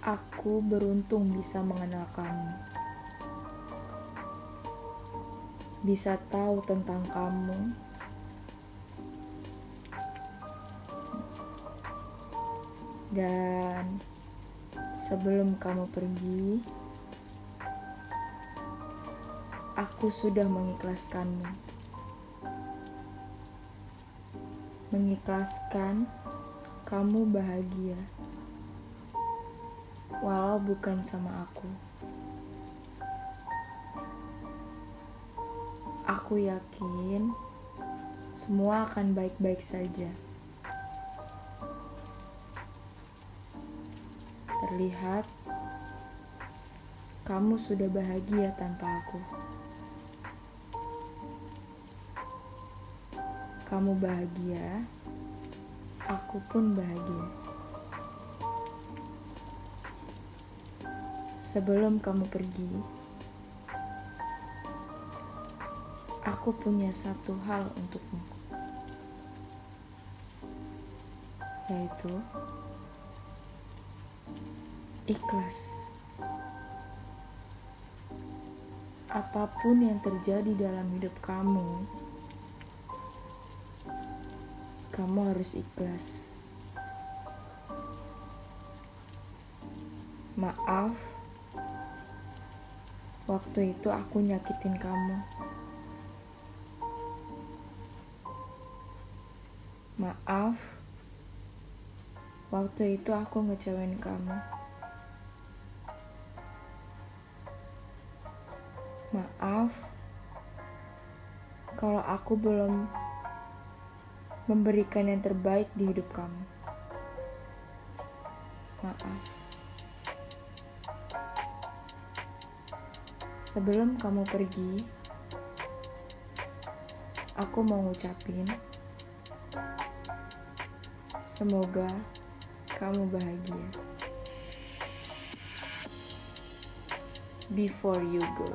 Aku beruntung bisa mengenal kamu. Bisa tahu tentang kamu. Dan sebelum kamu pergi, aku sudah mengikhlaskanmu. Mengikhlaskan kamu bahagia walau bukan sama aku. Aku yakin semua akan baik-baik saja. Terlihat kamu sudah bahagia tanpa aku. Kamu bahagia, aku pun bahagia. Sebelum kamu pergi, aku punya satu hal untukmu, yaitu ikhlas. Apa pun yang terjadi dalam hidup kamu, kamu harus ikhlas. Maaf Waktu itu aku nyakitin kamu. Maaf. Waktu itu aku ngecewain kamu. Maaf. Kalau aku belum memberikan yang terbaik di hidup kamu. Maaf. Sebelum kamu pergi, aku mau ngucapin semoga kamu bahagia. Before you go.